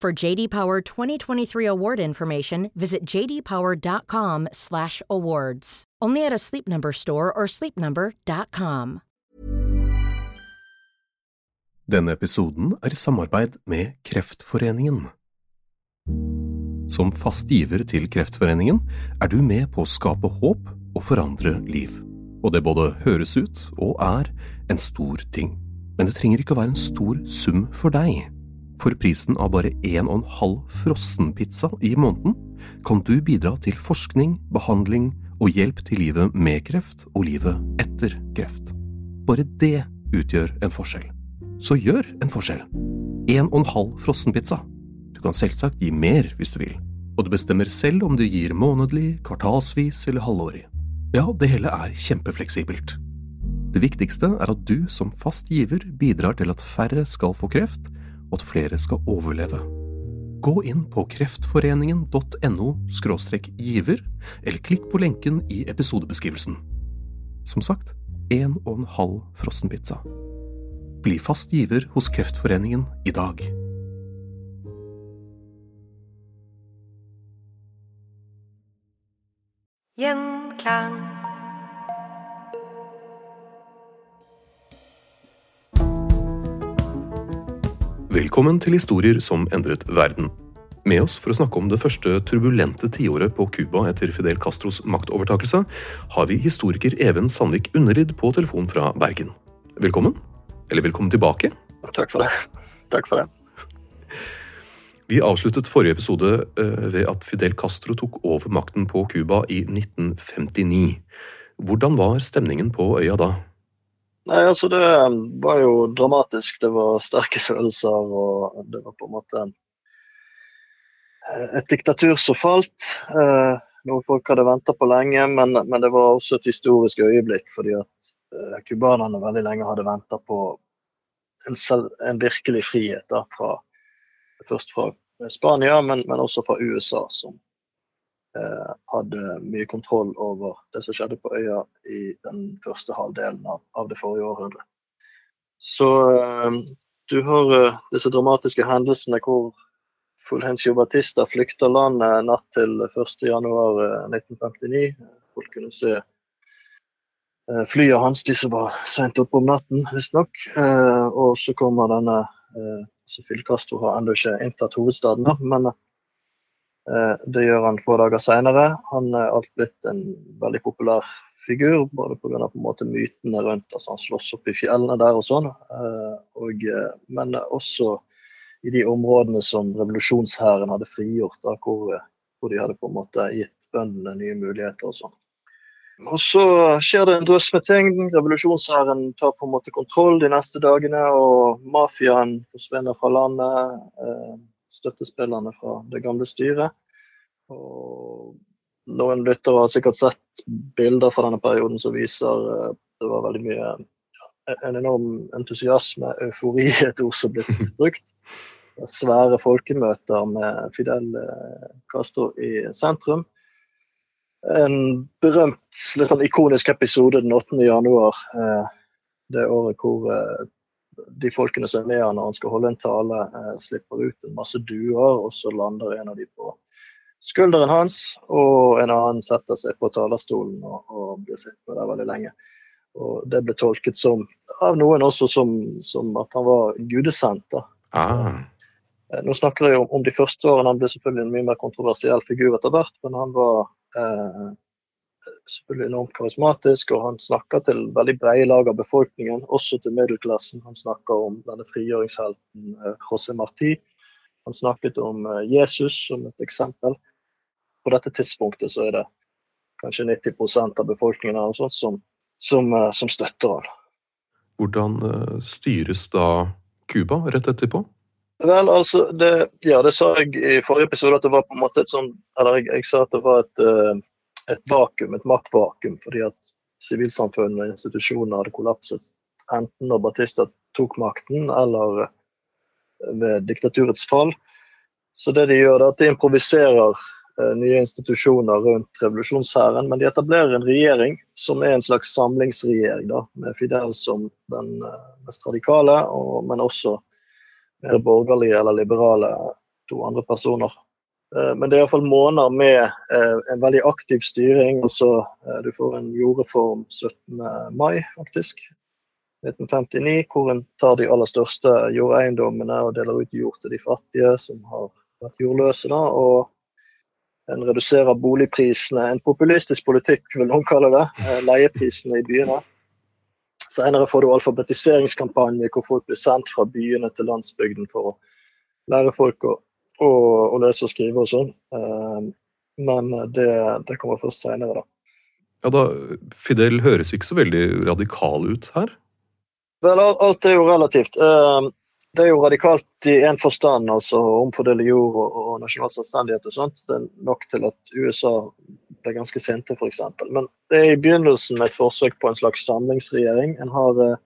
For JD Power 2023 award information, visit jdpower.com/awards. Only at a Sleep Number store or sleepnumber.com. Denne episoden er i samarbeid med Kreftforeningen. Som fast giver til Kreftforeningen er du med på å skape håp og forandre liv. Og det både høres ut og er en stor ting. Men det trenger ikke å være en stor sum for deg. For prisen av bare en og en halv frossenpizza i måneden kan du bidra til forskning, behandling og hjelp til livet med kreft og livet etter kreft. Bare det utgjør en forskjell. Så gjør en forskjell. En og en halv frossenpizza. Du kan selvsagt gi mer hvis du vil, og du bestemmer selv om du gir månedlig, kvartalsvis eller halvårig. Ja, det hele er kjempefleksibelt. Det viktigste er at du som fast giver bidrar til at færre skal få kreft, og at flere skal overleve. Gå inn på kreftforeningen.no giver, eller klikk på lenken i episodebeskrivelsen. Som sagt, en og en halv frossenpizza. Bli fast giver hos Kreftforeningen i dag. Gjenklang. Velkommen til historier som endret verden. Med oss for å snakke om det første turbulente tiåret på Cuba etter Fidel Castros maktovertakelse, har vi historiker Even Sandvik Underlid på telefon fra Bergen. Velkommen. Eller velkommen tilbake. Takk for det. Takk for det. Vi avsluttet forrige episode eh, ved at Fidel Castro tok over makten på Cuba i 1959. Hvordan var stemningen på øya da? Nei, altså Det var jo dramatisk. Det var sterke følelser, og det var på en måte et diktatur som falt. Eh, noe folk hadde venta på lenge, men, men, det var også et historisk øyeblikk. Fordi at cubanerne eh, veldig lenge hadde venta på en, selv, en, virkelig frihet. Da, fra, først fra Spania, men, men også fra USA, som hadde mye kontroll over det som skjedde på øya i den første halvdelen av, av det forrige århundret. Så eh, du har eh, disse dramatiske hendelsene hvor Fulgencio Batista flykter landet natt til 1.1.1959. Eh, Folk kunne se eh, flyet hans, de som var seint oppe om natten, visstnok. Eh, og så kommer denne eh, så Fidel har ennå ikke inntatt hovedstaden, men eh, det gjør han få dager seinere. Han er alt blitt en veldig populær figur, både pga. mytene rundt altså han slåss opp i fjellene der og sånn, eh, og, eh, men også i de områdene som revolusjonshæren hadde frigjort, da, hvor, hvor, de hadde på en måte gitt bøndene nye muligheter og sånn. Og så skjer det en drøss med ting. Revolusjonshæren tar på en måte kontroll de neste dagene, og mafiaen forsvinner fra landet. Støttespillerne fra det gamle styret. Og noen lyttere har sikkert sett bilder fra denne perioden som viser eh, det var veldig mye en enorm entusiasme, eufori, et ord som blitt brukt. Svære folkemøter med Fidel eh, Castro i sentrum en berømt, litt sånn ikonisk episode den 8. januar. Eh, det året hvor de folkene som er med han når han skal holde en tale, eh, slipper ut en masse duer, og så lander en av de på skulderen hans, og en annen setter seg på talerstolen og, og blir sittende der veldig lenge. Og Det ble tolket som, av noen også som, som at han var gudesendt. Ah. Eh, nå snakker jeg om, om, de første årene. Han ble selvfølgelig en mye mer kontroversiell figur etter hvert, men han var eh, selvfølgelig enormt karismatisk, og han snakker til veldig brede lag av befolkningen, også til middelklassen. Han snakker om denne frigjøringshelten eh, José Martí. Han snakket om eh, Jesus som et eksempel. På dette tidspunktet så er det kanskje 90% av befolkningen sånt, som, som, eh, som støtter han. Hvordan styres da Cuba rett etterpå? Vel, altså, det, ja, det sa jeg i forrige episode at det var på en måte et sånn Eller jeg, jeg sa at det var et, eh, et vakuum, et maktvakuum, fordi at sivilsamfunnet og institusjoner hadde kollapset. Enten når Batista tok makten, eller ved diktaturets fall. Så det de gjør, er at de improviserer eh, nye institusjoner rundt revolusjonshæren, men de etablerer en regjering som er en slags samlingsregjering, da, med Fidel som den eh, mest radikale, og, men også mer borgerlige eller liberale to andre personer. Eh, men det er iallfall måneder med eh, en veldig aktiv styring. altså Du får en jordreform 17. mai, faktisk. 1959, hvor en tar de aller største jordeiendommene og deler ut jord til de fattige som har vært jordløse. Da, og en reduserer boligprisene. En populistisk politikk, vil noen kalle det. Leieprisene i byene. Senere får du alfabetiseringskampanje hvor folk blir sendt fra byene til landsbygden for å lære folk å, å, å lese og skrive og sånn. Uh, men det, det, kommer først senere, da. Ja, da, Fidel høres ikke så veldig radikal ut her? Vel, alt er jo relativt. Uh, det er jo radikalt i én forstand, altså omfordele jord og, og nasjonal selvstendighet og sånt. Det er nok til at USA ble ganske sinte, f.eks. Men det er i begynnelsen et forsøk på en slags samlingsregjering. En har eh,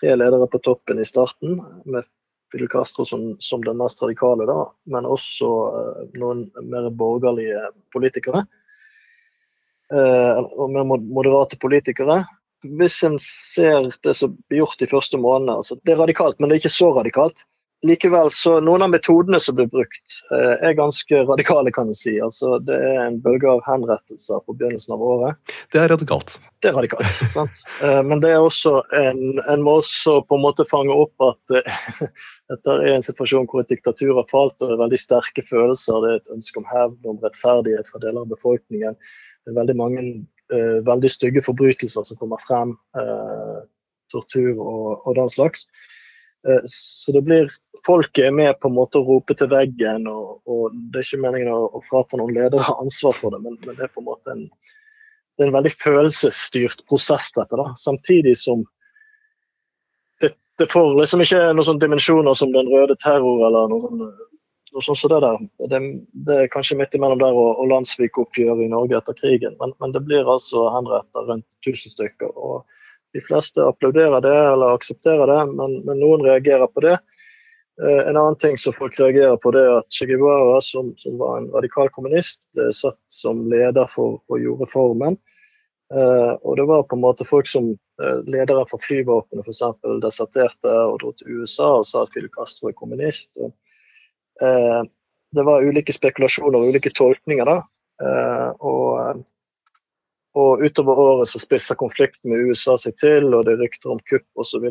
tre ledere på toppen i starten, med Fidel Castro som, som den mest radikale, da, men også eh, noen mer borgerlige politikere. Eh, og mer moderate politikere hvis en ser det som blir gjort de første månedene altså Det er radikalt, men det er ikke så radikalt. Likevel så Noen av metodene som blir brukt, eh, er ganske radikale, kan en si. Altså, det er en bølge av henrettelser på begynnelsen av året. Det er radikalt. Det er radikalt, sant? Eh, men det er også en, en må også på en måte fange opp at eh, dette er en situasjon hvor et diktatur har falt, og det er veldig sterke følelser. Det er et ønske om hevn, om rettferdighet fra deler av befolkningen. Det er veldig mange uh, veldig stygge forbrytelser som kommer frem. Uh, tortur og, og, den slags. Uh, så det blir Folket er med på en måte å rope til veggen, og, og det er ikke meningen å, å frata noen ledere ansvar for det, men, men, det er på en måte en, en veldig følelsesstyrt prosess, dette. da, Samtidig som det, det får liksom ikke noen sånne dimensjoner som den røde terror eller noe sånt og sånn som det der. Det, det, er kanskje midt imellom der og, og landssvikoppgjøret i Norge etter krigen, men, men det blir altså henrettet rundt 1000 stykker. og De fleste applauderer det eller aksepterer det, men, men noen reagerer på det. Eh, en annen ting som folk reagerer på, det er at Che Guevara, som, som var en radikal kommunist, ble satt som leder for, for jordreformen. Eh, og det var på en måte folk som eh, lederen for flyvåpenet f.eks. deserterte og dro til USA og sa at Fidel Castro er kommunist. og Eh, det var ulike spekulasjoner og ulike tolkninger. da, eh, og, og utover året så spisser konflikten med USA seg til, og det er rykter om kupp osv.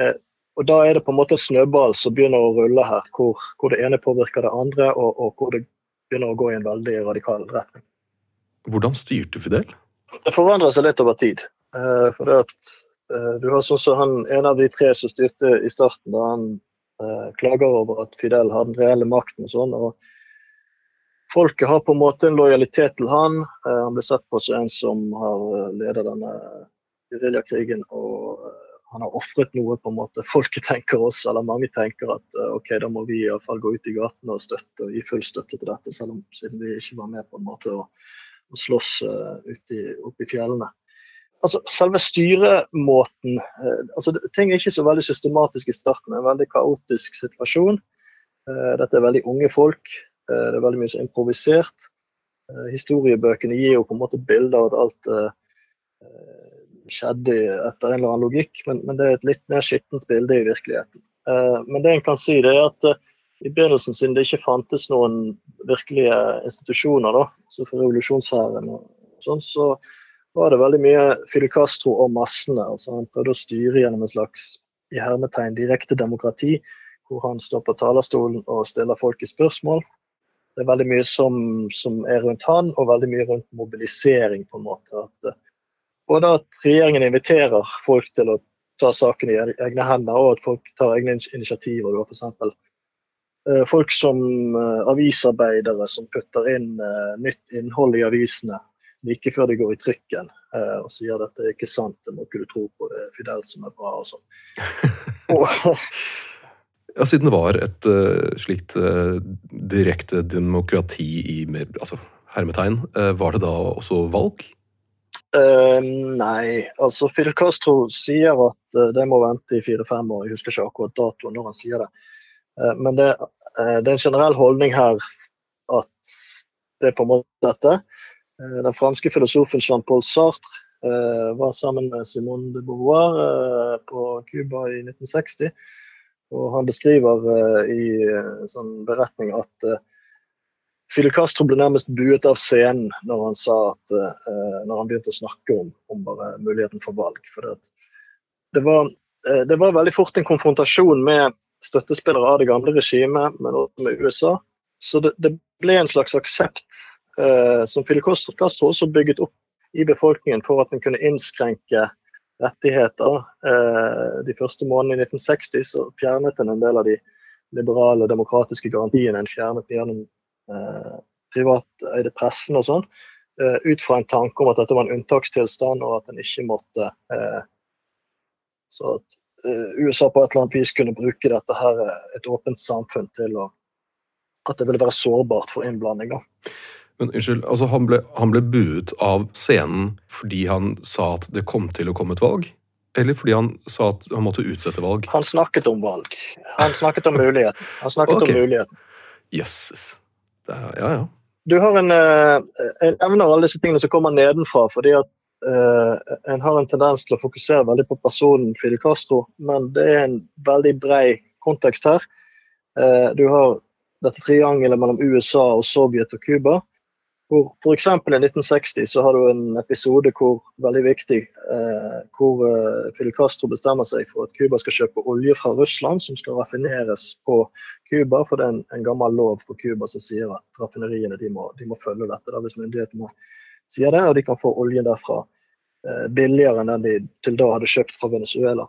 Eh, og da er det på en måte en snøball som begynner å rulle her, hvor, hvor det ene påvirker det andre, og, og, hvor det begynner å gå i en veldig radikal retning. Hvordan styrte Fidel? Det forandrer seg litt over tid. Eh, for det at, eh, du har sånn som han, En av de tre som styrte i starten, da han Eh, klager over at Fidel har den reelle makten og sånn. og Folket har på en måte en lojalitet til han. Han ble sett på som en som har ledet denne geriljakrigen. og han har ofret noe, på en måte. Folket tenker også, eller mange tenker at ok, da må vi i hvert fall gå ut i gatene og støtte, og gi full støtte til dette, selv om siden vi ikke var med på en måte å, å slåss i, oppe i fjellene altså, selve styremåten eh, altså, Ting er ikke så veldig systematisk i starten. Det er en veldig kaotisk situasjon. Eh, dette er veldig unge folk. Eh, det er veldig mye så improvisert. Historiebøkene gir jo på en måte bilder av at alt skjedde etter en eller annen logikk, men, men det er et litt mer skittent bilde i virkeligheten. Men det en kan si, det er at i begynnelsen, siden det ikke fantes noen virkelige institusjoner, da, så for revolusjonshæren og sånn, så var det veldig mye Fidel Castro og massene. altså Han prøvde å styre gjennom en slags i hermetegn direkte demokrati, hvor han står på talerstolen og stiller folk i spørsmål. Det er veldig mye som, som, er rundt han, og veldig mye rundt mobilisering. på en måte. At, eh, både at regjeringen inviterer folk til å ta saken i egne hender, og at folk tar egne initiativer. F.eks. Eh, folk som uh, avisarbeidere som putter inn uh, nytt innhold i avisene like før de går i trykken og sier at dette er ikke sant, det må ikke du tro på, det er Fidel som er bra og sånn. ja, siden det var et slikt direkte demokrati i mer, altså, hermetegn, var det da også valg? Nei, altså Fidel Castro sier at det må vente i fire-fem år. Jeg husker ikke akkurat datoen når han sier det. Uh, men det, uh, det, er en generell holdning her at det er på en måte dette. Den franske filosofen Jean-Paul Sartre var sammen med Simone de Beauvoir på Cuba i 1960. Og han beskriver i sånn beretning at Fidel Castro ble nærmest buet av scenen når han sa at, når han begynte å snakke om, om muligheten for valg. For det, det, var, det var veldig fort en konfrontasjon med støttespillere av det gamle regimet, men også med USA. Så det, det ble en slags aksept eh, som Fidel Castro også bygget opp i befolkningen for at en kunne innskrenke rettigheter. Eh, de første månedene i 1960 så fjernet en en del av de liberale, demokratiske garantiene en fjernet gjennom eh, privateide pressen og sånn. Eh, ut fra en tanke om at dette var en unntakstilstand, og at en ikke måtte eh, så at Eh, USA på et eller annet vis kunne bruke dette her, et åpent samfunn til å At det ville være sårbart for innblanding. Men unnskyld, altså han ble, han ble buet av scenen fordi han sa at det kom til å komme et valg? Eller fordi han sa at han måtte utsette valg? Han snakket om valg. Han snakket om muligheten. Han snakket okay. om muligheten. Jøsses. Ja, ja. Du har en, en evne av alle disse tingene som kommer nedenfra. fordi at Uh, en har en tendens til å fokusere veldig på personen Fidel Castro, men det er en veldig brei kontekst her. Uh, du har dette triangelet mellom USA, og Sovjet og Cuba. Hvor F.eks. i 1960 så har du en episode hvor veldig viktig, eh, hvor Fidel Castro bestemmer seg for at Cuba skal kjøpe olje fra Russland, som skal raffineres på Cuba. For det er en, en gammel lov på Cuba som sier at raffineriene de må, de må følge dette. Da, hvis myndighetene sier det, og de kan få oljen derfra eh, billigere enn den de til da hadde kjøpt fra Venezuela.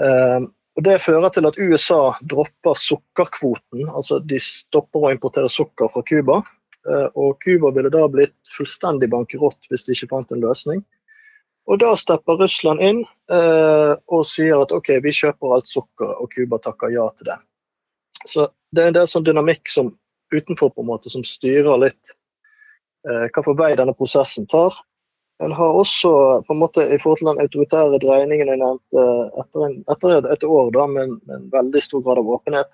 Eh, og Det fører til at USA dropper sukkerkvoten, altså de stopper å importere sukker fra Cuba. Eh, og Cuba ville da blitt fullstendig bankerott hvis de ikke fant en løsning. Og Da stepper Russland inn eh, og sier at OK, vi kjøper alt sukker, og Cuba takker ja til det. Så Det er en del sånn dynamikk som utenfor på en måte som styrer litt Eh, for vei denne prosessen tar. En har også på en måte i forhold til den autoritære dreiningen jeg nevnte etter, en, etter et år da, med, med, en veldig stor grad av åpenhet.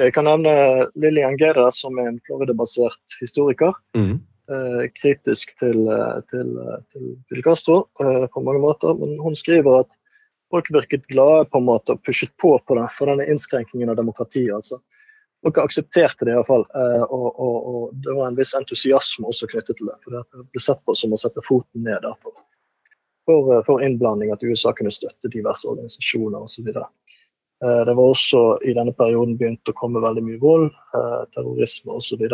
Jeg kan nevne Lillian Geda, som er en Florida-basert historiker. Mm. Eh, kritisk til, til, til Fidel Castro eh, på mange måter. Men hun skriver at folk virket glade på en måte og pushet på på det for denne innskrenkingen av demokratiet. altså Folk aksepterte det iallfall. Eh, og, og, og det var en viss entusiasme også knyttet til det. For det ble sett på som å sette foten ned derfor. for, for, eh, innblanding, at USA kunne støtte diverse organisasjoner osv. Eh, det var også i denne perioden begynt å komme veldig mye vold, terrorisme osv.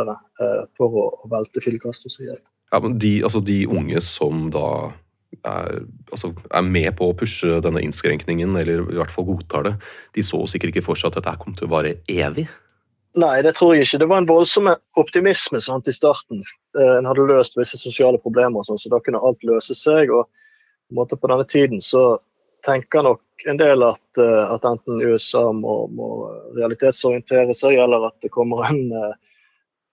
for å, å velte Fidel Castro. Ja, men de, altså de unge som da er, altså er, med på å pushe denne innskrenkningen, eller i hvert fall godtar det, de så sikkert ikke for seg at dette kom til å vare evig? Nei, det tror jeg ikke. Det var en voldsom optimisme sant, i starten. Eh, en hadde løst visse sosiale problemer, sånn, så da kunne alt løse seg. og på, på denne tiden så tenker nok en del at, eh, at enten USA må, må, realitetsorientere seg, eller at det kommer en uh,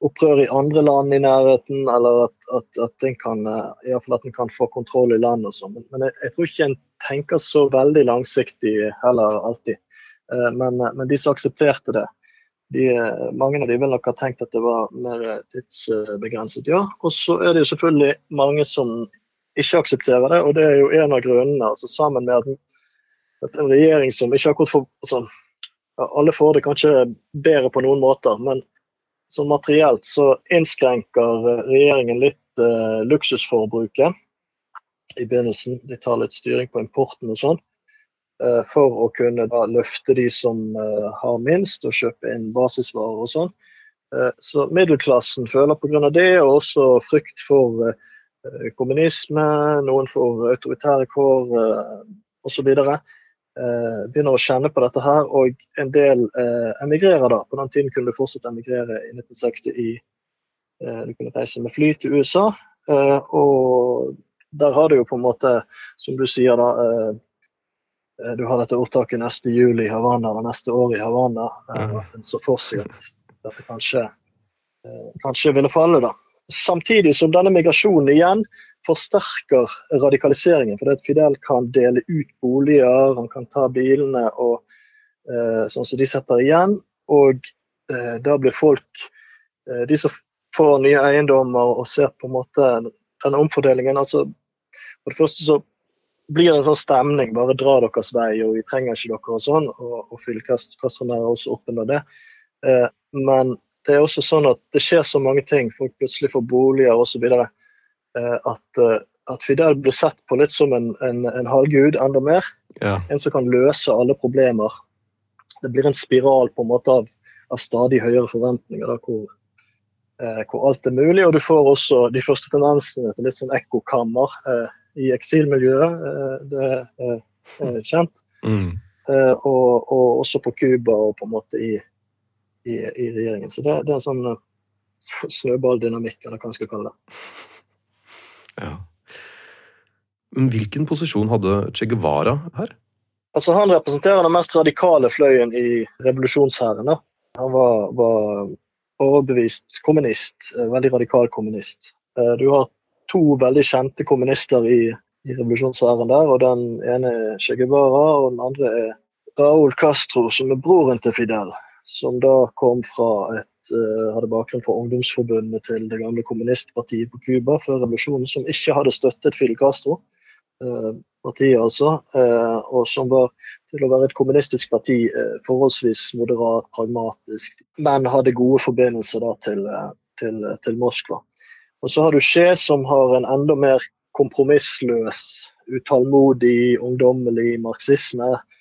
opprør i andre land i nærheten, eller at, at, at, en kan, kan få kontroll i landet. og sånn. Men, jeg, jeg, tror ikke en tenker så veldig langsiktig heller alltid. Men, men de som aksepterte det, de, mange av de vil nok ha tenkt at det var mer tidsbegrenset, ja. Og så er det jo selvfølgelig mange som ikke aksepterer det, og det er jo en av grunnene. altså Sammen med at, at en regjering som ikke akkurat får altså, Alle får det kanskje bedre på noen måter, men sånn materielt så innskrenker regjeringen litt eh, luksusforbruket i begynnelsen. De tar litt styring på importen og sånn. eh, for å kunne da løfte de som eh, har minst, og kjøpe inn basisvarer og sånn. Eh, så middelklassen føler pga. det, og også frykt for eh, kommunisme, noen får autoritære kår eh, osv. Eh, begynner å kjenne på dette her, og en del eh, emigrerer da. På den tiden kunne du fortsatt emigrere i 1960 i eh, Du kunne reise med fly til USA. Eh, og der har du jo på en måte, som du sier da Du har dette ordtaket neste jul i Havanna eller neste år i Havanna. At en så for seg at dette kanskje, kanskje ville falle, da. Samtidig som denne migrasjonen igjen forsterker radikaliseringen. For Fidel kan dele ut boliger, han kan ta bilene og eh, sånn som de setter igjen. Og eh, da blir folk, eh, de som får nye eiendommer og ser på en måte denne omfordelingen altså For det første så blir det en sånn stemning, bare dra deres vei, og vi trenger ikke dere og sånn. Og, og fylkeskassen er også oppe med det. Eh, men det er også sånn at det skjer så mange ting. Folk plutselig får boliger osv. Eh, at, eh, at Fidel blir sett på litt som en, en, en halvgud, enda mer. Ja. En som kan løse alle problemer. Det blir en spiral på en måte av, av stadig høyere forventninger, da, hvor, eh, hvor, alt er mulig. Og du får også de første tendensene til litt sånn ekkokammer eh, i eksilmiljøet. Eh, det er kjent. Mm. Eh, og, og, også på Cuba og på en måte i, i, i regjeringen. Så det, det er en sånn snøballdynamikk, eller hva man skal kalle det. Ja. Men hvilken posisjon hadde Che Guevara her? Altså, han representerer den mest radikale fløyen i revolusjonshæren. Han var, var, overbevist kommunist, eh, veldig radikal kommunist. Eh, du har to veldig kjente kommunister i, i revolusjonshæren der, og den ene er Che Guevara, og den andre er Raúl Castro, som er broren til Fidel. Som da kom fra et hadde bakgrunn fra ungdomsforbundet til det gamle kommunistpartiet på Cuba før revolusjonen, som ikke hadde støttet Fidel Castro. Uh, partiet altså, uh, og som var til å være et kommunistisk parti forholdsvis moderat, pragmatisk, men hadde gode forbindelser da, til, til, til, Moskva. Og så har du Skje, som har en enda mer kompromissløs, utålmodig, ungdommelig marxisme Eh,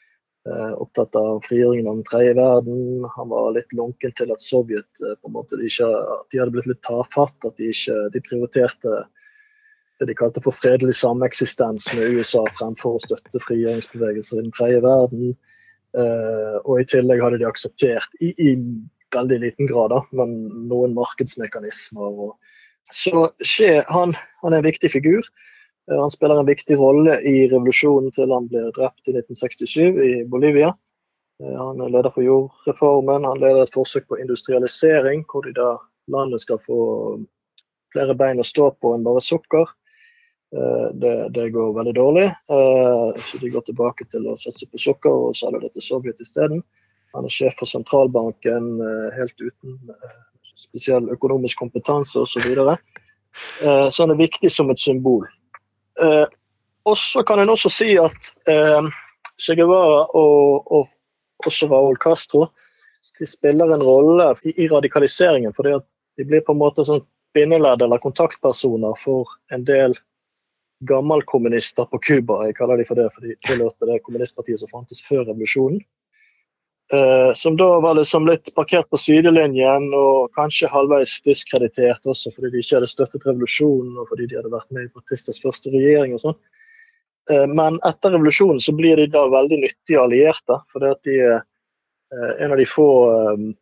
opptatt av frigjøringen av den tredje verden. Han var litt lunken til at Sovjet eh, på en måte, de, ikke, de hadde blitt litt tafatt. At de ikke de prioriterte det de kalte for fredelig sameksistens med USA fremfor å støtte frigjøringsbevegelser i den tredje verden. Uh, og i tillegg hadde de akseptert, i, i veldig liten grad, da, men noen markedsmekanismer. Og... Så Skje han, han er en viktig figur. Eh, han spiller en viktig rolle i revolusjonen til han blir drept i 1967 i Bolivia. Eh, han er leder for jordreformen, han leder et forsøk på industrialisering, hvor de da landet skal få flere bein å stå på enn bare sukker. Eh, det, det går veldig dårlig, så de går tilbake til å satse på sukker og selger det til Sovjet isteden. Han er sjef for sentralbanken helt uten spesiell økonomisk kompetanse osv. Så, videre. så han er viktig som et symbol. Eh, og så kan en også si at eh, Che Guevara og, og også Raúl Castro de spiller en rolle i, i radikaliseringen. fordi at de blir på en måte sånn bindeledd eller kontaktpersoner for en del gammelkommunister på Cuba. Jeg kaller de for det, for de tilhørte det kommunistpartiet som fantes før revolusjonen. Uh, som da var liksom litt parkert på sidelinjen og kanskje halvveis diskreditert også fordi de ikke hadde støttet revolusjonen og fordi de hadde vært med i Batistas første regjering og sånn. Uh, men etter revolusjonen så blir de da veldig nyttige allierte. For det at de er uh, en av de få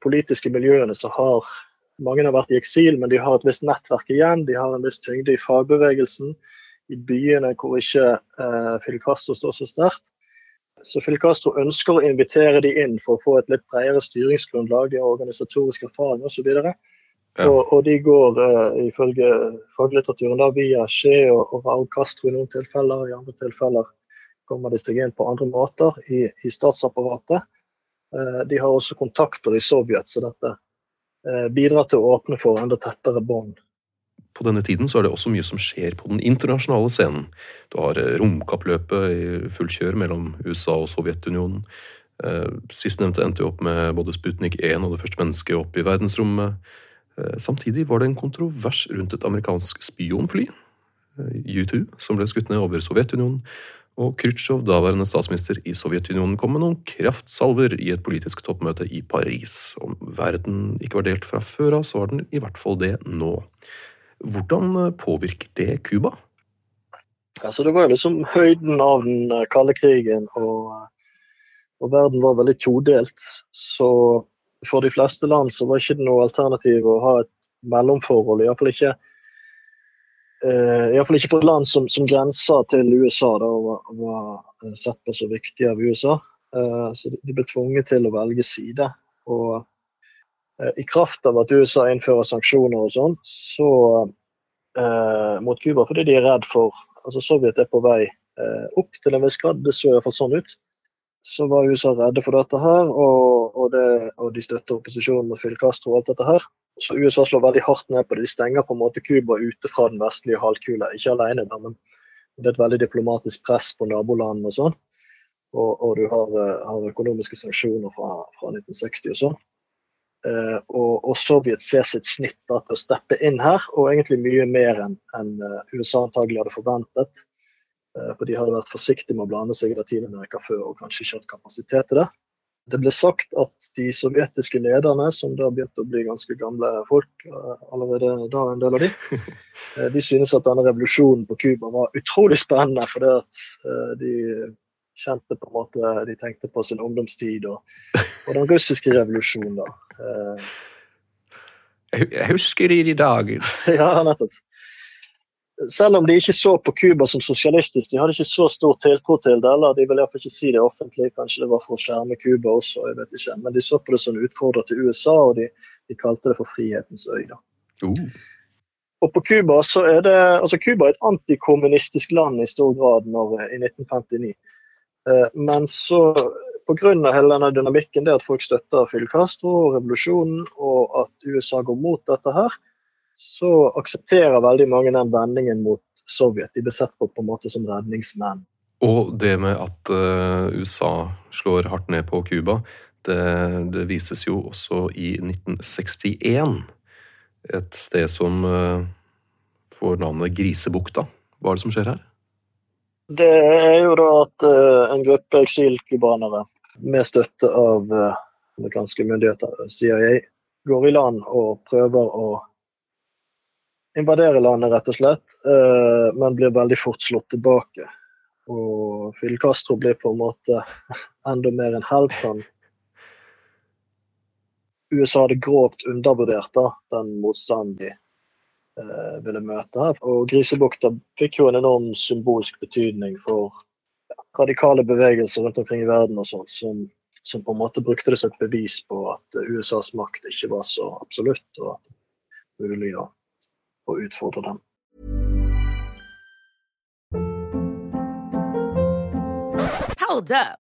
politiske miljøene som har Mange har vært i eksil, men de har et visst nettverk igjen. De har en viss tyngde i fagbevegelsen, i byene hvor ikke Fidel Castro står så sterkt. Så Fidel Castro ønsker å invitere de inn for å få et litt bredere styringsgrunnlag, de har organisatorisk erfaring osv. Og, ja. og, og de går uh, ifølge faglitteraturen da via Che og, og Raúl Castro i noen tilfeller. I andre tilfeller kommer de seg inn på andre måter i, i statsapparatet. Uh, de har også kontakter i Sovjet, så dette uh, bidrar til å åpne for enda tettere bånd på denne tiden så er det også mye som skjer på den internasjonale scenen. Du har eh, romkappløpet i full kjør mellom USA og Sovjetunionen. Eh, Sistnevnte endte jo opp med både Sputnik 1 og det første mennesket opp i verdensrommet. Eh, samtidig var det en kontrovers rundt et amerikansk spionfly, U2, som ble skutt ned over Sovjetunionen. og Khrusjtsjov, daværende statsminister i Sovjetunionen, kom med noen kraftsalver i et politisk toppmøte i Paris. Om verden ikke var delt fra før av, så var den i hvert fall det nå. Hvordan påvirker det Cuba? Altså, det var liksom høyden av den eh, kalde krigen, og, og, verden var veldig todelt. Så for de fleste land så var ikke noe alternativ å ha et mellomforhold. Iallfall ikke Uh, Iallfall ikke for et land som, som grenser til USA da, og var, var, eh, sett på så viktig av USA. Uh, så de, ble tvunget til å velge side. Og i kraft av at USA innfører sanksjoner og sånn, så mot Cuba fordi de er redd for altså Sovjet er på vei opp til en viss grad, det så iallfall sånn ut. Så var USA redde for dette her, og, og, det, og de støtter opposisjonen mot Fidel Castro og alt dette her. Så USA slår veldig hardt ned på det. De stenger på en måte Cuba ute fra den vestlige halvkula. Ikke alene, men det er et veldig diplomatisk press på nabolandene og sånn. Og, og, du har, eh, har, økonomiske sanksjoner fra, fra 1960 og sånn. Eh, og, og, Sovjet ser sitt snitt da, til å steppe inn her, og egentlig mye mer enn en, uh, USA antagelig hadde forventet. Eh, for de hadde vært forsiktige med å blande seg i Latin-Amerika før og kanskje ikke hatt kapasitet til det. Det ble sagt at de sovjetiske lederne, som da begynte å bli ganske gamle folk, eh, allerede da en del av de, eh, de synes at denne revolusjonen på Cuba var utrolig spennende. For det at eh, de kjente på en måte De tenkte på sin ungdomstid og, og den russiske revolusjonen, da. Jeg husker de dager. ja, nettopp selv om de ikke så på Cuba som sosialistisk, de hadde ikke så stor tiltro til det. eller De ville iallfall ikke si det offentlig, kanskje det var for å skjerme Cuba også, jeg vet ikke. Men de så på det som en utfordrer til USA, og de, de kalte det for frihetens øy. da. Uh. Og på Cuba så er det, altså Cuba er et antikommunistisk land i stor grad når, i 1959. Eh, men så pga. hele denne dynamikken, det at folk støtter Fidel Castro og revolusjonen, og at USA går mot dette her, så aksepterer veldig mange den vendingen mot Sovjet. De blir sett på på en måte som redningsmenn. Og det med at uh, USA slår hardt ned på Cuba, det, det, vises jo også i 1961. Et sted som uh, får navnet Grisebukta. Hva er det som skjer her? Det er jo da at uh, en gruppe eksilcubanere med støtte av amerikanske myndigheter, CIA, går i land og prøver å invadere landet, rett og slett, eh, men blir veldig fort slått tilbake. Og Fidel Castro blir på en måte enda mer enn helt. Han USA hadde grovt undervurdert da, den motstanden de eh, ville møte. Og Grisebukta fikk jo en enorm symbolsk betydning for radikale bevegelser rundt omkring i verden og sånt, som, som, på en måte brukte det som et bevis på at USAs makt ikke var så absolutt, og at det mulig å å utfordre dem. Hold up.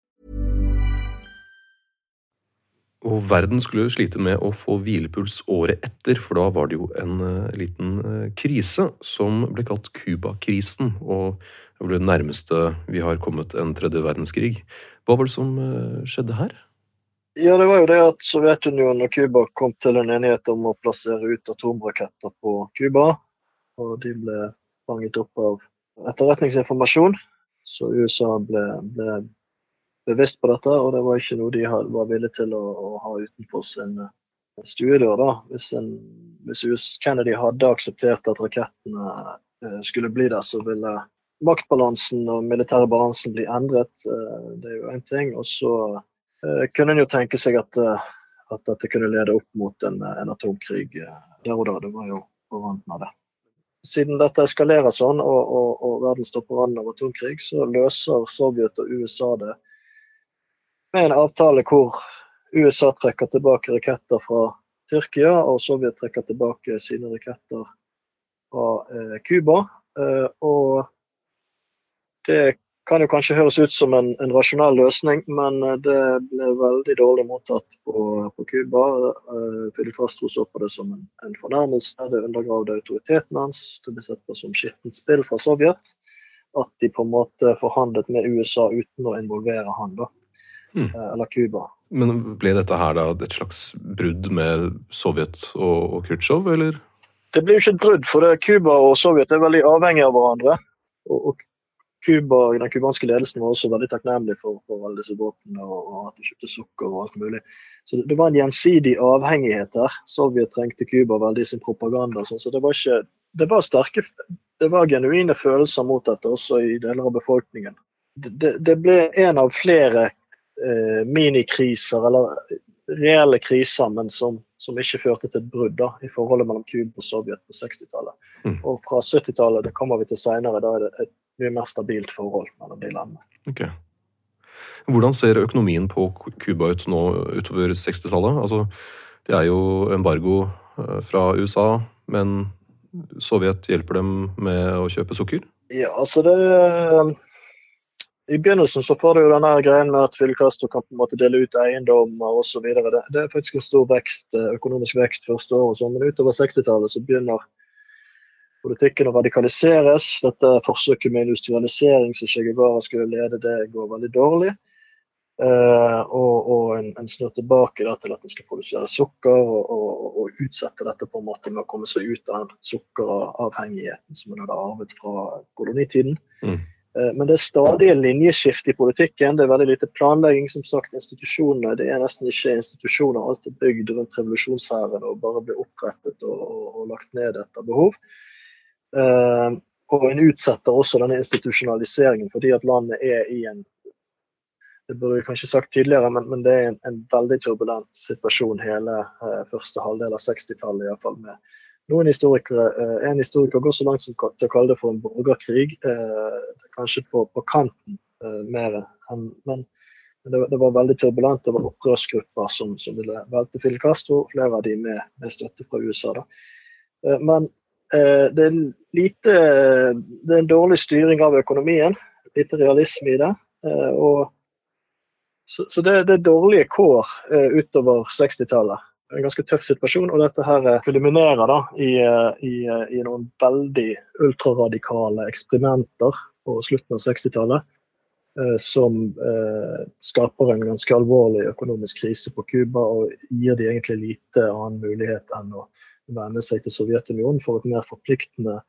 Og verden skulle slite med å få hvilepuls året etter, for da var det jo en uh, liten uh, krise som ble kalt Cuba-krisen. Og det ble det nærmeste vi har kommet en tredje verdenskrig. Hva var det som uh, skjedde her? Ja, det var jo det at Sovjetunionen og Cuba kom til en enighet om å plassere ut atomraketter på Cuba. Og de ble fanget opp av etterretningsinformasjon. Så USA ble, ble bevisst på dette, og det var ikke noe de var villige til å, å ha utenfor sin stuedør. da. Hvis, en, hvis Kennedy hadde akseptert at rakettene eh, skulle bli der, så ville maktbalansen og militære balansen bli endret. Eh, det er jo én ting. Og så Eh, kunne en jo tenke seg at, at, dette kunne lede opp mot en, en atomkrig der og da. Det var jo på av det. Siden dette eskalerer sånn og, og, og verden står på randen av atomkrig, så løser Sovjet og USA det med en avtale hvor USA trekker tilbake raketter fra Tyrkia, og Sovjet trekker tilbake sine raketter fra Cuba. Eh, og det kan jo kanskje høres ut som en, en rasjonell løsning, men eh, det ble veldig dårlig mottatt på Cuba. Uh, Fidel Castro så på det som en, en fornærmelse. Det undergravde autoriteten hans. Det ble sett på som skittent spill fra Sovjet. At de på en måte forhandlet med USA uten å involvere han, da. Mm. Eller Cuba. Men ble dette her da et slags brudd med Sovjet og, og Khrusjtsjov, eller? Det blir jo ikke et brudd, for Cuba og Sovjet er veldig avhengige av hverandre. Og, og Kuba, den kubanske ledelsen var også veldig takknemlig for, for alle disse våpnene og, og, at de kjøpte sukker og alt mulig. Så det, det var en gjensidig avhengighet der. Sovjet trengte Cuba veldig i sin propaganda. Sånn, så det var ikke det var sterke, det var genuine følelser mot dette også i deler av befolkningen. Det, det ble en av flere eh, minikriser, eller reelle kriser, men som, som, ikke førte til et brudd da, i forholdet mellom Cuba og Sovjet på 60-tallet. Mm. Og fra 70-tallet, det kommer vi til senere, da er det et mye mer stabilt forhold mellom de landene. Okay. Hvordan ser økonomien på Cuba ut nå utover 60-tallet? Altså, det er jo embargo eh, fra USA, men Sovjet hjelper dem med å kjøpe sukker? Ja, altså det I begynnelsen så får du jo denne greien med at Fidel Castro kan på en måte dele ut eiendommer osv. Det, det er faktisk en stor vekst, eh, økonomisk vekst første året, sånn, men utover 60-tallet så begynner politikken å radikaliseres. Dette forsøket med industrialisering som Che Guevara skulle lede, det går veldig dårlig. Uh, og, og en, en, snur tilbake da, til at en skal produsere sukker, og, og, og, utsette dette på en måte med å komme seg ut av den sukkeravhengigheten som en hadde arvet fra kolonitiden. Mm. Uh, men det er stadig linjeskift i politikken. Det er veldig lite planlegging. som sagt, institusjonene, Det er nesten ikke institusjoner. Alt er bygd rundt revolusjonshæren og bare blir opprettet og, lagt ned etter behov. Uh, og en utsetter også denne institusjonaliseringen fordi at landet er i en det burde jeg kanskje sagt tidligere, men, men det er en, en, veldig turbulent situasjon hele uh, første halvdel av 60-tallet. iallfall med noen historikere, uh, En historiker går så langt som til å kalle det for en borgerkrig. Uh, kanskje på, på kanten mer enn Men det, det, var veldig turbulent. Det var opprørsgrupper som, som ville velte Fidel Castro, flere av de med, med støtte fra USA. da. Men Eh, det er, lite, det er en dårlig styring av økonomien, lite realisme i det. Eh, og, så, så det, det, er dårlige kår eh, utover 60-tallet. En ganske tøff situasjon, og dette her kulminerer da i, i, i noen veldig ultraradikale eksperimenter på slutten av 60-tallet. Som eh, skaper en ganske alvorlig økonomisk krise på Cuba og gir de egentlig lite annen mulighet enn å venne seg til Sovjetunionen for et mer forpliktende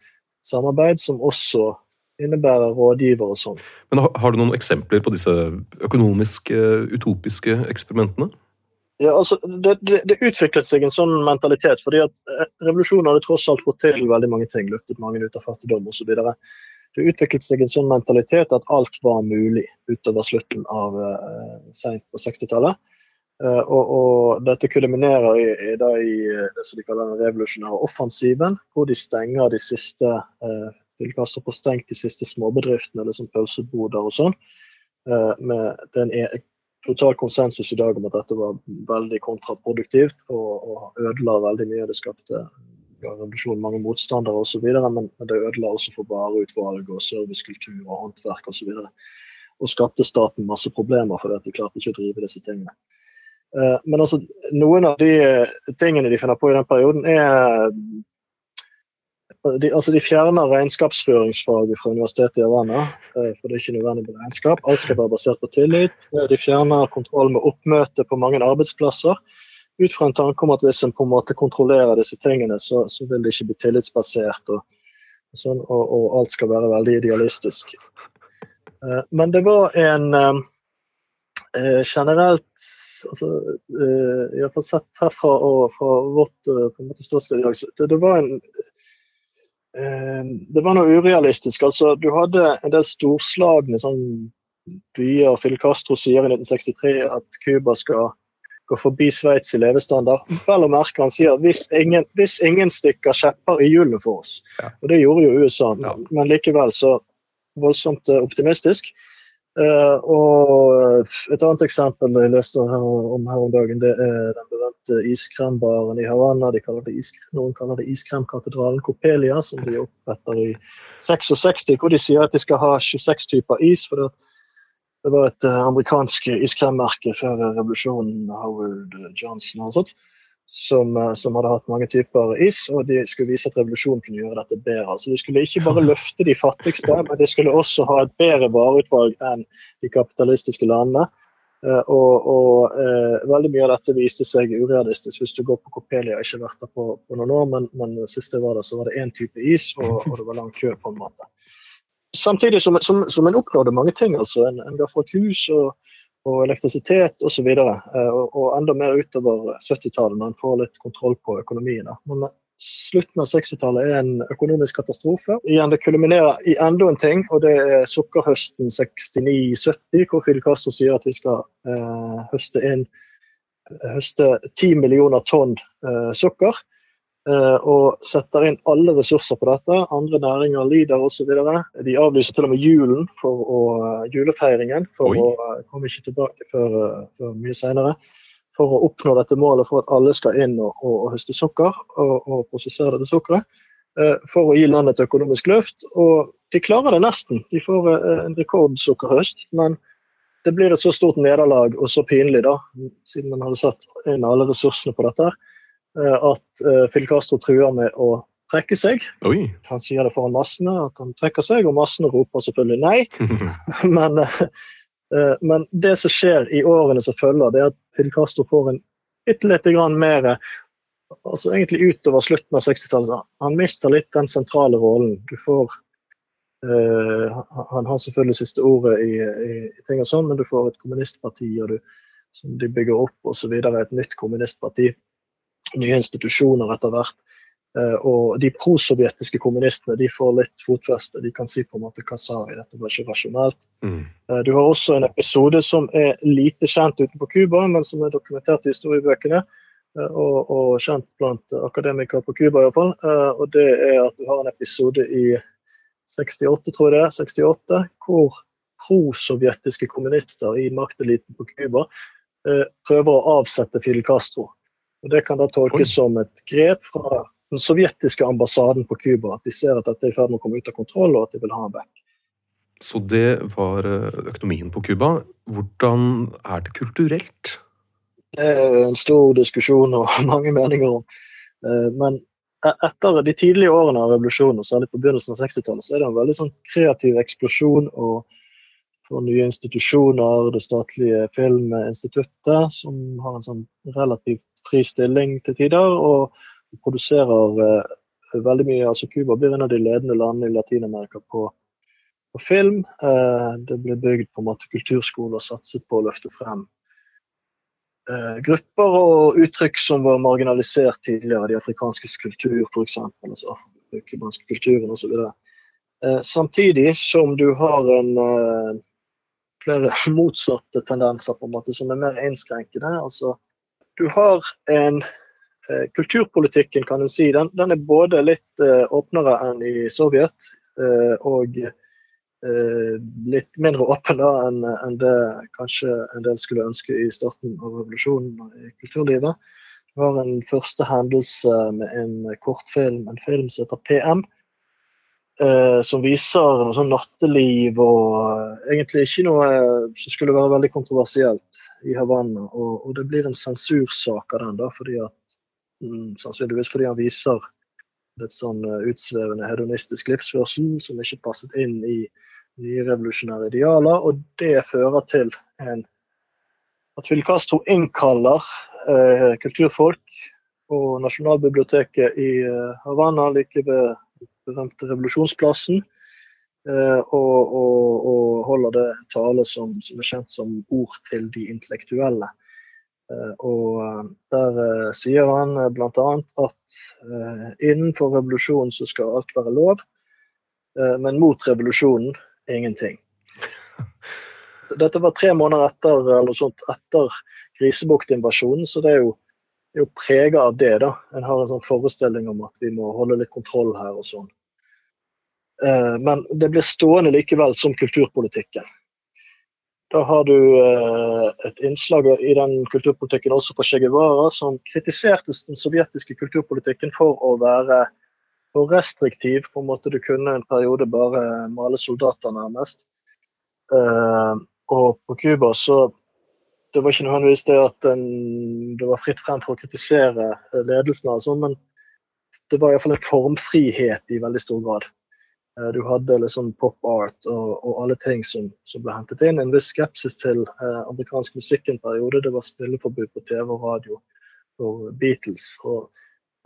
samarbeid, som også innebærer rådgiver og sånn. Men Har du noen eksempler på disse økonomisk utopiske eksperimentene? Ja, altså, det, det, det, utviklet seg en sånn mentalitet. fordi at eh, Revolusjonen hadde tross alt fått til veldig mange ting. Løftet mange ut av fattigdom osv. Det utviklet seg en sånn mentalitet at alt var mulig utover slutten av uh, sent på 60-tallet. Uh, og, og, Dette kulminerer i, i, da, i eh, det som de kaller den revolusjonære offensiven, hvor de stenger de siste uh, de kaster på stengt de siste småbedriftene, eller som pauseboder og sånn. Uh, med den er total konsensus i dag om at dette var veldig kontraproduktivt og, og ødela veldig mye. Det skapte revolusjon, mange motstandere osv., men, det ødela også for vareutvalg og servicekultur og håndverk osv. Og, så og skapte staten masse problemer fordi at de klarte ikke å drive disse tingene. Eh, men altså, noen av de eh, tingene de finner på i den perioden, er de, altså de fjerner regnskapsføringsfaget fra Universitetet i Havanna, eh, for det er ikke nødvendig med regnskap. Alt skal være basert på tillit. Eh, de fjerner kontroll med oppmøte på mange arbeidsplasser. Ut fra en tanke om at hvis en på en måte kontrollerer disse tingene, så, så vil det ikke bli tillitsbasert, og, og, sånn, og, og alt skal være veldig idealistisk. Men det var en generelt altså, i hvert fall sett herfra og fra vårt på ståsted i dag, det, det, var en Det var noe urealistisk. altså Du hadde en del storslagne sånn byer. Fidel Castro sier i 1963 at Cuba skal gå forbi Sveits i levestandard. Vel å merke, han sier hvis ingen, hvis ingen stikker kjepper i hjulene for oss. Ja. Og det gjorde jo USA, ja. men likevel så voldsomt optimistisk. Uh, og Et annet eksempel jeg leste her, om her om dagen, det er den berømte iskrembaren i Havanna. De kaller det isk, noen kaller det iskremkatedralen Copelia, som de oppretter i 66. Hvor de sier at de skal ha 26 typer is. for det, var et uh, amerikansk iskremmerke før revolusjonen. Howard Johnson og sånt som, eh, som, hadde hatt mange typer is, og de skulle vise at revolusjonen kunne gjøre dette bedre. Så De skulle ikke bare løfte de fattigste, men de skulle også ha et bedre vareutvalg enn de kapitalistiske landene. Uh, og, og eh, Veldig mye av dette viste seg urealistisk. Hvis du går på Copelia, ikke vært der på, på, noen år, men, men sist jeg var der, så var det én type is, og, og, det var lang kø på en måte. Samtidig som, som, som en oppnådde mange ting. altså En, en ga folk hus og og elektrisitet osv. Og, og, enda mer utover 70-tallet når en får litt kontroll på økonomien. Men slutten av 60-tallet er en økonomisk katastrofe. Igjen, Det kulminerer i enda en ting, og det er sukkerhøsten 69-70, hvor Fidel Castro sier at vi skal eh, høste inn høste 10 millioner tonn eh, sukker. Eh, og setter inn alle ressurser på dette. Andre næringer lider osv. De avlyser til og med julen for å, eh, julefeiringen, for Oi. å eh, komme ikke tilbake før, før mye senere. For å oppnå dette målet for at alle skal inn og, og, og høste sukker og, og, prosessere dette sukkeret. For å gi landet et økonomisk løft. Og de klarer det nesten. De får en rekordsukkerhøst. Men det blir et så stort nederlag og så pinlig, da, siden man hadde satt inn alle ressursene på dette. Eh, at uh, Phil Castro truer med å trekke seg. Oi. Han sier det foran massene at han trekker seg, og massene roper selvfølgelig nei. men, uh, men, det som skjer i årene som følger, det er at Phil Castro får en bitte lite grann mer altså Egentlig utover slutten av 60-tallet. Han mister litt den sentrale rollen. Du får uh, Han har selvfølgelig siste ordet i, i, i ting og sånn, men du får et kommunistparti og du, som de bygger opp osv. Et nytt kommunistparti nye institusjoner etter hvert. Eh, og de prosovjetiske kommunistene de får litt fotfeste. De kan si på en måte hva sa vi, dette var ikke rasjonelt. Mm. Eh, du har også en episode som er lite kjent utenpå Cuba, men som er dokumentert i historiebøkene. Eh, og, og kjent blant akademikere på Cuba iallfall. Og det er at du har en episode i 68, tror jeg det er, 68, hvor prosovjetiske kommunister i makteliten på Cuba prøver å avsette Fidel Castro. Og Det kan da tolkes Oi. som et grep fra den sovjetiske ambassaden på Cuba. At de ser at dette er i ferd med å komme ut av kontroll, og at de vil ha ham vekk. Så det var eh, økonomien på Cuba. Hvordan er det kulturelt? Det er en stor diskusjon og mange meninger om. Eh, men e-, etter de tidlige årene av revolusjonen, særlig på begynnelsen av 60-tallet, så er det en veldig sånn kreativ eksplosjon. og for nye institusjoner, det statlige Filminstituttet, som har en sånn relativt fri stilling til tider, og produserer eh, veldig mye. altså Cuba blir en av de ledende landene i Latin-Amerika på, på, film. Eh, det ble bygd på en måte kulturskoler satset på å løfte frem eh, grupper og uttrykk som var marginalisert tidligere. De afrikanske kultur, f.eks. Altså kubanske kulturen osv. Eh, samtidig som du har en eh, flere motsatte tendenser på en måte som er mer innskrenkende. altså du har en eh, Kulturpolitikken kan en si, den, den er både litt eh, åpnere enn i Sovjet. Eh, og litt mindre åpen da enn en det kanskje en del skulle ønske i starten av revolusjonen i kulturlivet. Du har en første hendelse med en kortfilm, en film som heter PM. Eh, som viser noe sånn natteliv og eh, egentlig ikke noe som skulle være veldig kontroversielt i Havanna. Og, og, det blir en sensursak av den, da, fordi at, mm, sannsynligvis fordi han viser litt sånn utsvevende hedonistisk livsførsel som ikke passet inn i nye revolusjonære idealer. Og det fører til en, at Fidel Castro innkaller eh, kulturfolk og Nasjonalbiblioteket i eh, Havanna, like ved berømte revolusjonsplassen. Eh, og, og, og, holder det tale som, som, er kjent som ord til de intellektuelle. Eh, og Der sier han bl.a. at innenfor revolusjonen så skal alt være lov, men mot revolusjonen ingenting. Dette var tre måneder etter, eller sånt, etter Grisebuktinvasjonen, så det er jo er jo prega av det. da. En har en sånn forestilling om at vi må holde litt kontroll her og sånn. Eh, men det blir stående likevel som kulturpolitikken. Da har du eh, et innslag i den kulturpolitikken også fra Che Guevara, som kritiserte den sovjetiske kulturpolitikken for å være for restriktiv. På en måte Du kunne en periode bare male soldater, nærmest. Eh, og på Cuba så det var ikke nødvendigvis det at en, det var fritt frem for å kritisere ledelsen, altså, men det var iallfall en formfrihet i veldig stor grad. Eh, du hadde liksom pop art og, og alle ting som, som, ble hentet inn. En viss skepsis til eh, amerikansk musikk en periode. Det var spilleforbud på TV og radio for Beatles og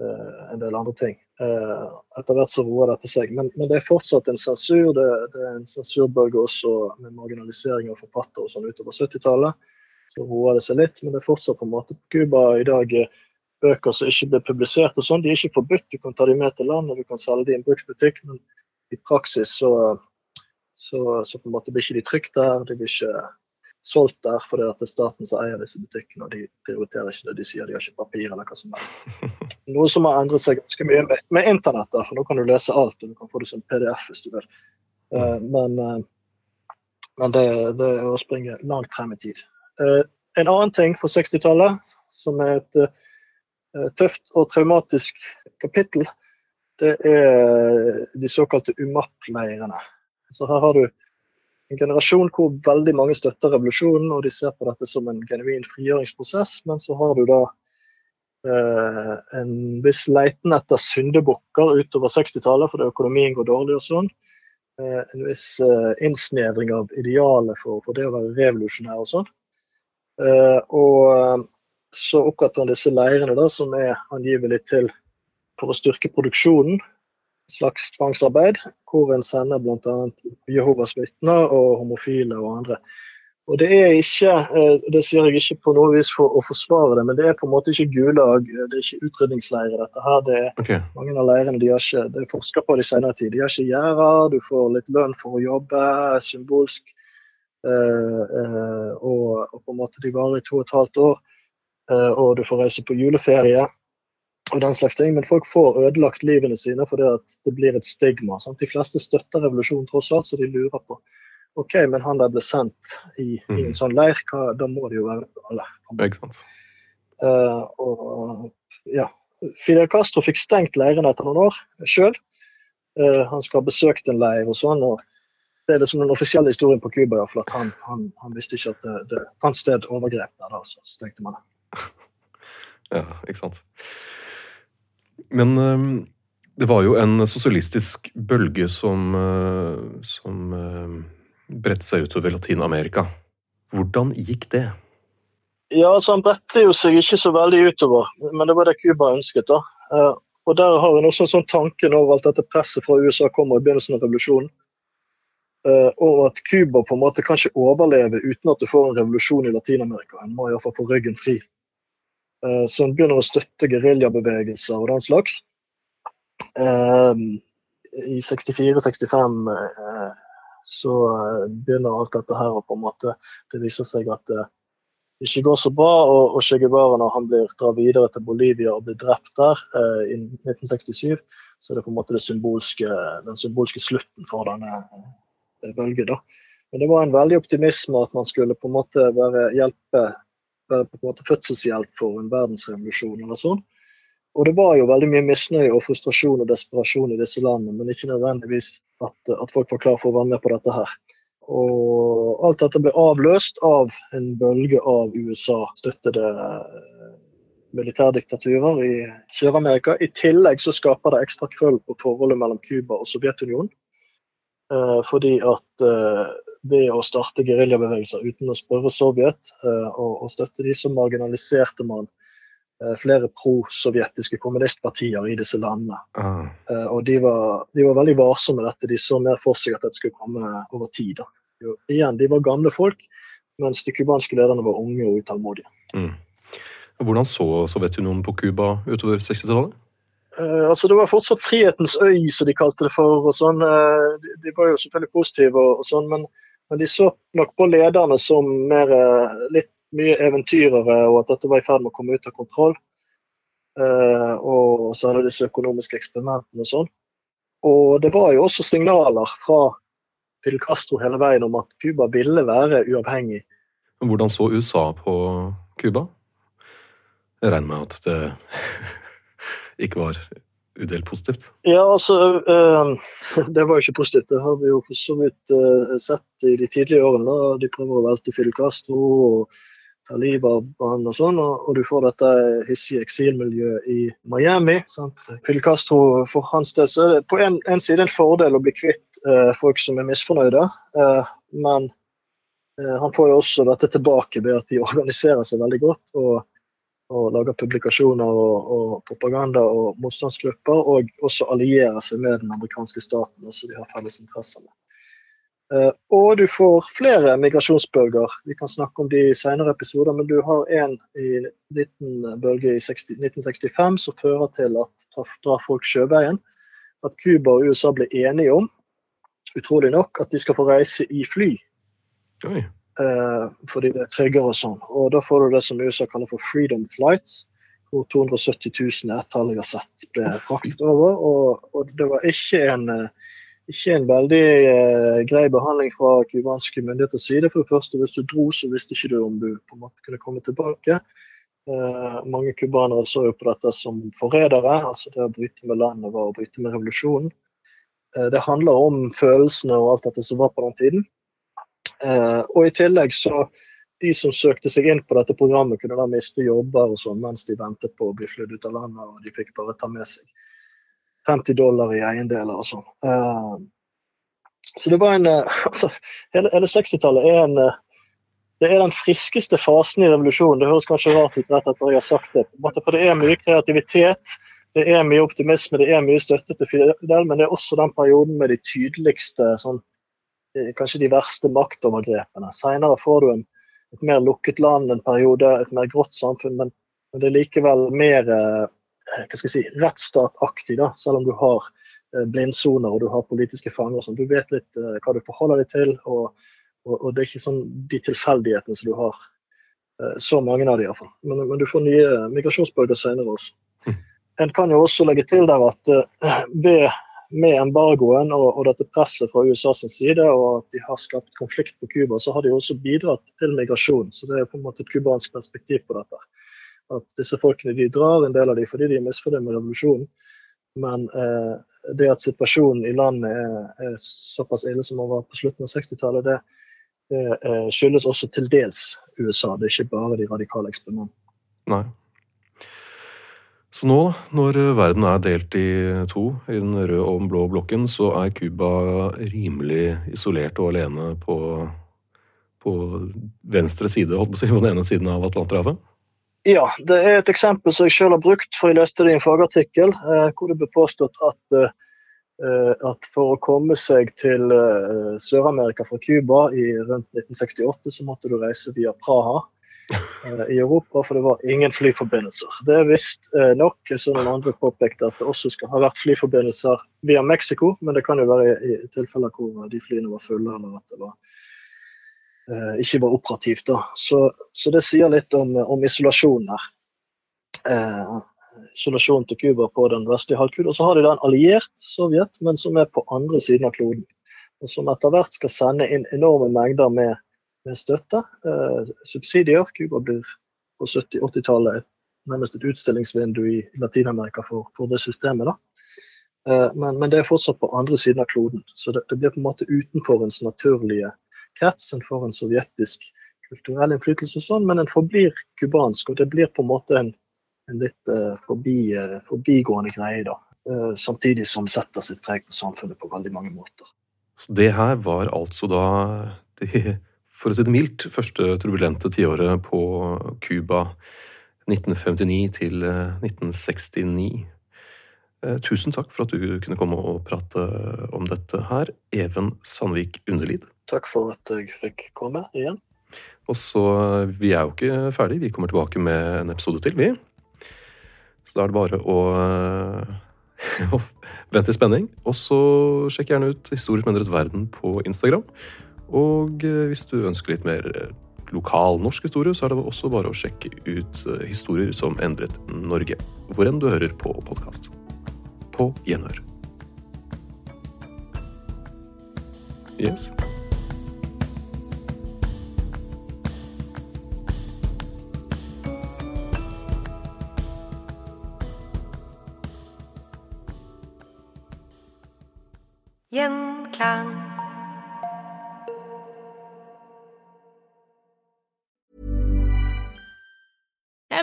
eh, en del andre ting. Eh, etter hvert så roer dette seg. Men, men, det er fortsatt en sensur. Det, det er en sensurbølge også med marginalisering av forfattere og sånn utover 70-tallet så roer det seg litt. Men det er fortsatt på en måte på Cuba i dag eh, bøker som ikke blir publisert. og sånn. De er ikke forbudt, du kan ta dem med til landet, du kan selge dem i en bruktbutikk. Men i praksis så, så, så, på en måte blir ikke de trygt der. De blir ikke solgt der fordi det er staten som eier disse butikkene. Og de prioriterer ikke det. De sier de har ikke papir eller hva som helst. Noe som har endret seg ganske mye med, med internett. da, for nå kan du lese alt, og du kan få det som PDF hvis du vil. Uh, men, uh, men det, det er å springe langt frem i tid. Eh, en annen ting fra 60-tallet som er et eh, tøft og traumatisk kapittel, det er de såkalte UMAP-leirene. Så her har du en generasjon hvor veldig mange støtter revolusjonen, og de ser på dette som en genuin frigjøringsprosess. Men så har du da eh, en viss leiten etter syndebukker utover 60-tallet, fordi økonomien går dårlig og sånn. Eh, en viss eh, innsnevring av idealet for, for, det å være revolusjonær og sånn. Eh, og eh, så oppretter han disse leirene da, som er angivelig til for å styrke produksjonen. Slags tvangsarbeid, hvor en sender bl.a. Jehovas vitner og homofile og andre. Og Det er ikke, eh, det sier jeg ikke på noe vis for å forsvare det, men det er på en måte ikke gulag, det er ikke utrydningsleirer. dette her, det er okay. Mange av leirene de har ikke, det er forska på det i senere tid. De har ikke gjerder, du får litt lønn for å jobbe, symbolsk. Eh, eh, og, og, på en måte de varer i to og et halvt år. Eh, og du får reise på juleferie og den slags ting. Men folk får ødelagt livene sine fordi at det blir et stigma. Sant? De fleste støtter revolusjonen tross alt, så de lurer på OK, men han der ble sendt i, mm. i en sånn leir, hva, da må det jo være alle. Ikke sant. Uh, og ja, Fidel Castro fikk stengt leirene etter noen år sjøl. Uh, han skal ha besøkt en leir og sånn. og det er liksom den offisielle historien på Cuba. At han, han, han, visste ikke at det, det fant sted overgrep der, da, så stengte man det. ja, ikke sant. Men um, det var jo en sosialistisk bølge som, uh, som uh, bredte seg utover Latin-Amerika. Hvordan gikk det? Ja, altså Han bredte jo seg ikke så veldig utover, men det var det Cuba ønsket. da. Uh, og Der har en også en sånn tanke over alt dette presset fra USA kommer i begynnelsen av revolusjonen. Uh, og at Cuba på en måte kan ikke overleve uten at du får en revolusjon i Latin-Amerika. En må iallfall få ryggen fri. Uh, så en begynner å støtte geriljabevegelser og den slags. Uh, I 64-65 så begynner alt dette her å på en måte Det viser seg at det ikke går så bra. Og Che Guevara, når han blir drar videre til Bolivia og blir drept der i 1967, så er det på en måte symbolske, den symbolske slutten for denne bølge. da. Men det var en veldig optimisme at man skulle på en måte være hjelpe, være på en måte fødselshjelp for en verdensrevolusjon eller sånn. Og det var jo veldig mye misnøye og frustrasjon og desperasjon i disse landene, men ikke nødvendigvis at, at folk var klar for å være med på dette her. Og alt dette ble avløst av en bølge av USA-støttede militærdiktaturer i Sør-Amerika. I tillegg så skaper det ekstra krøll på forholdet mellom Cuba og Sovjetunionen. Eh, fordi at eh, ved å starte geriljabevegelser uten å spørre Sovjet eh, og, og, støtte de, så marginaliserte man eh, flere pro-sovjetiske kommunistpartier i disse landene. Ah. Eh, og de var, de var, veldig varsomme med dette. De så mer for seg at dette skulle komme over tid. Jo, igjen, de var gamle folk, mens de cubanske lederne var unge og utålmodige. Mm. Hvordan så Sovjetunionen på Cuba utover 60-tallet? Uh, altså Det var fortsatt frihetens øy, som de kalte det for. og sånn. Uh, de, de, var jo selvfølgelig positive, og, og sånn, men, men, de så nok på lederne som mer, uh, litt mye eventyrere, og at dette var i ferd med å komme ut av kontroll. og så hadde disse økonomiske eksperimentene og sånn. Og det var jo også signaler fra Fidel Castro hele veien om at Cuba ville være uavhengig. Hvordan så USA på Cuba? Jeg regner med at det ikke var udelt positivt? Ja, altså øh, Det var jo ikke positivt. Det har vi jo for så vidt øh, sett i de tidlige årene. De prøver å velte Fidel Castro og ta livet av han og sånn. Og, du får dette hissige eksilmiljøet i Miami. Sant? Fidel Castro, for hans del, så er det på en, en side en fordel å bli kvitt øh, folk som er misfornøyde. men han får jo også dette tilbake ved at de organiserer seg veldig godt. og og lager publikasjoner og, og, propaganda og motstandsgrupper, og også allierer seg med den amerikanske staten, så de har felles interesser med. Uh, og du får flere migrasjonsbølger. Vi kan snakke om de i senere episoder, men du har en i liten bølge i 60, 1965 som fører til at drar folk sjøveien. At Cuba og USA blir enige om, utrolig nok, at de skal få reise i fly. Oi. Eh, fordi det er tryggere og sånn. Og da får du det som USA kaller for freedom flights, hvor 270 000 ett-tall jeg har sett ble fraktet over. Og, og, det var ikke en, eh, ikke en veldig uh, grei behandling fra cubanske myndigheters side. For det første, hvis du dro, så visste ikke du om du på en måte kunne komme tilbake. Uh, mange cubanere så jo på dette som forrædere. Altså det å bryte med landet var å bryte med revolusjonen. Uh, det handler om følelsene og alt dette som var på den tiden. Eh, og i tillegg så de som søkte seg inn på dette programmet, kunne da miste jobber og sånn mens de ventet på å bli flydd ut av landet, og de fikk bare ta med seg 50 dollar i eiendeler og sånn. Eh, så det var en eh, altså, Hele, hele 60-tallet er en det er den friskeste fasen i revolusjonen. Det høres kanskje rart ut rett etter jeg har sagt det. For det er mye kreativitet, det er mye optimisme, det er mye støtte til Fidel, men det er også den perioden med de tydeligste sånn, kanskje de verste maktovergrepene. Senere får du en, et mer lukket land en periode, et mer grått samfunn, men, men det er likevel mer eh, hva skal jeg si, rettsstataktig, da, selv om du har eh, blindsoner og du har politiske fanger. Sånn. Du vet litt uh, hva du forholder deg til, og, og, og, det er ikke sånn de tilfeldighetene som du har. Uh, så mange av de iallfall. Men, men du får nye migrasjonsbølger senere også. Mm. En kan jo også legge til der at uh, ved med embargoen og, og, dette presset fra USA sin side, og at de har skapt konflikt på Cuba, så har de også bidratt til migrasjon. Så det er på en måte et cubansk perspektiv på dette. At disse folkene de drar, en del av dem fordi de er misfornøyd med revolusjonen. Men eh, det at situasjonen i landet er, er, såpass ille som den var på slutten av 60-tallet, det, det eh, skyldes også til dels USA. Det er ikke bare de radikale eksperimentene. Nei. Så nå, når verden er delt i to, i den røde og den blå blokken, så er Cuba rimelig isolert og alene på, på venstre side, holdt på å si, på den ene siden av Atlanterhavet? Ja, det er et eksempel som jeg selv har brukt, for jeg leste det i en fagartikkel, eh, hvor det ble påstått at, eh, at for å komme seg til eh, Sør-Amerika fra Cuba i rundt 1968, så måtte du reise via Praha. Eh, i Europa, for det var ingen flyforbindelser. Det er visst eh, nok, som noen andre påpekte, at det også skal ha vært flyforbindelser via Mexico, men det kan jo være i, tilfeller hvor de flyene var fulle, eller at det var, eh, ikke var operativt. Da. Så, så, det sier litt om, om isolasjonen her. Eh, isolasjonen til Cuba på den vestlige halvkule. Og så har de da en alliert Sovjet, men som er på andre siden av kloden. Og som etter hvert skal sende inn enorme mengder med med støtte. Eh, subsidier. Cuba blir på 70-80-tallet nærmest et utstillingsvindu i Latin-Amerika for, for, det systemet. Eh, men, men, det er fortsatt på andre siden av kloden. Så det, det blir på en måte utenfor ens naturlige krets. En får en sovjetisk kulturell innflytelse, og sånn, men en forblir cubansk. Og det blir på en måte en en litt uh, forbi, uh, forbigående greie, da. Uh, samtidig som setter sitt preg på samfunnet på veldig mange måter. Så det her var altså da de, for å si det mildt, første turbulente tiåret på Cuba 1959 til 1969. Tusen takk for at du kunne komme og prate om dette her, Even Sandvik Underlid. Takk for at jeg fikk komme igjen. Og så, Vi er jo ikke ferdig, vi kommer tilbake med en episode til, vi. Så da er det bare å, vente i spenning. Og så sjekk gjerne ut Historisk endret verden på Instagram. Og eh, hvis du ønsker litt mer eh, lokal norsk historie, så er det også bare å sjekke ut eh, historier som endret Norge. Hvor enn du hører på podkast. På gjenhør. Yes. Gjenklang.